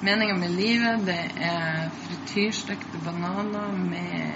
Meninga med livet, det er frityrstekte bananer med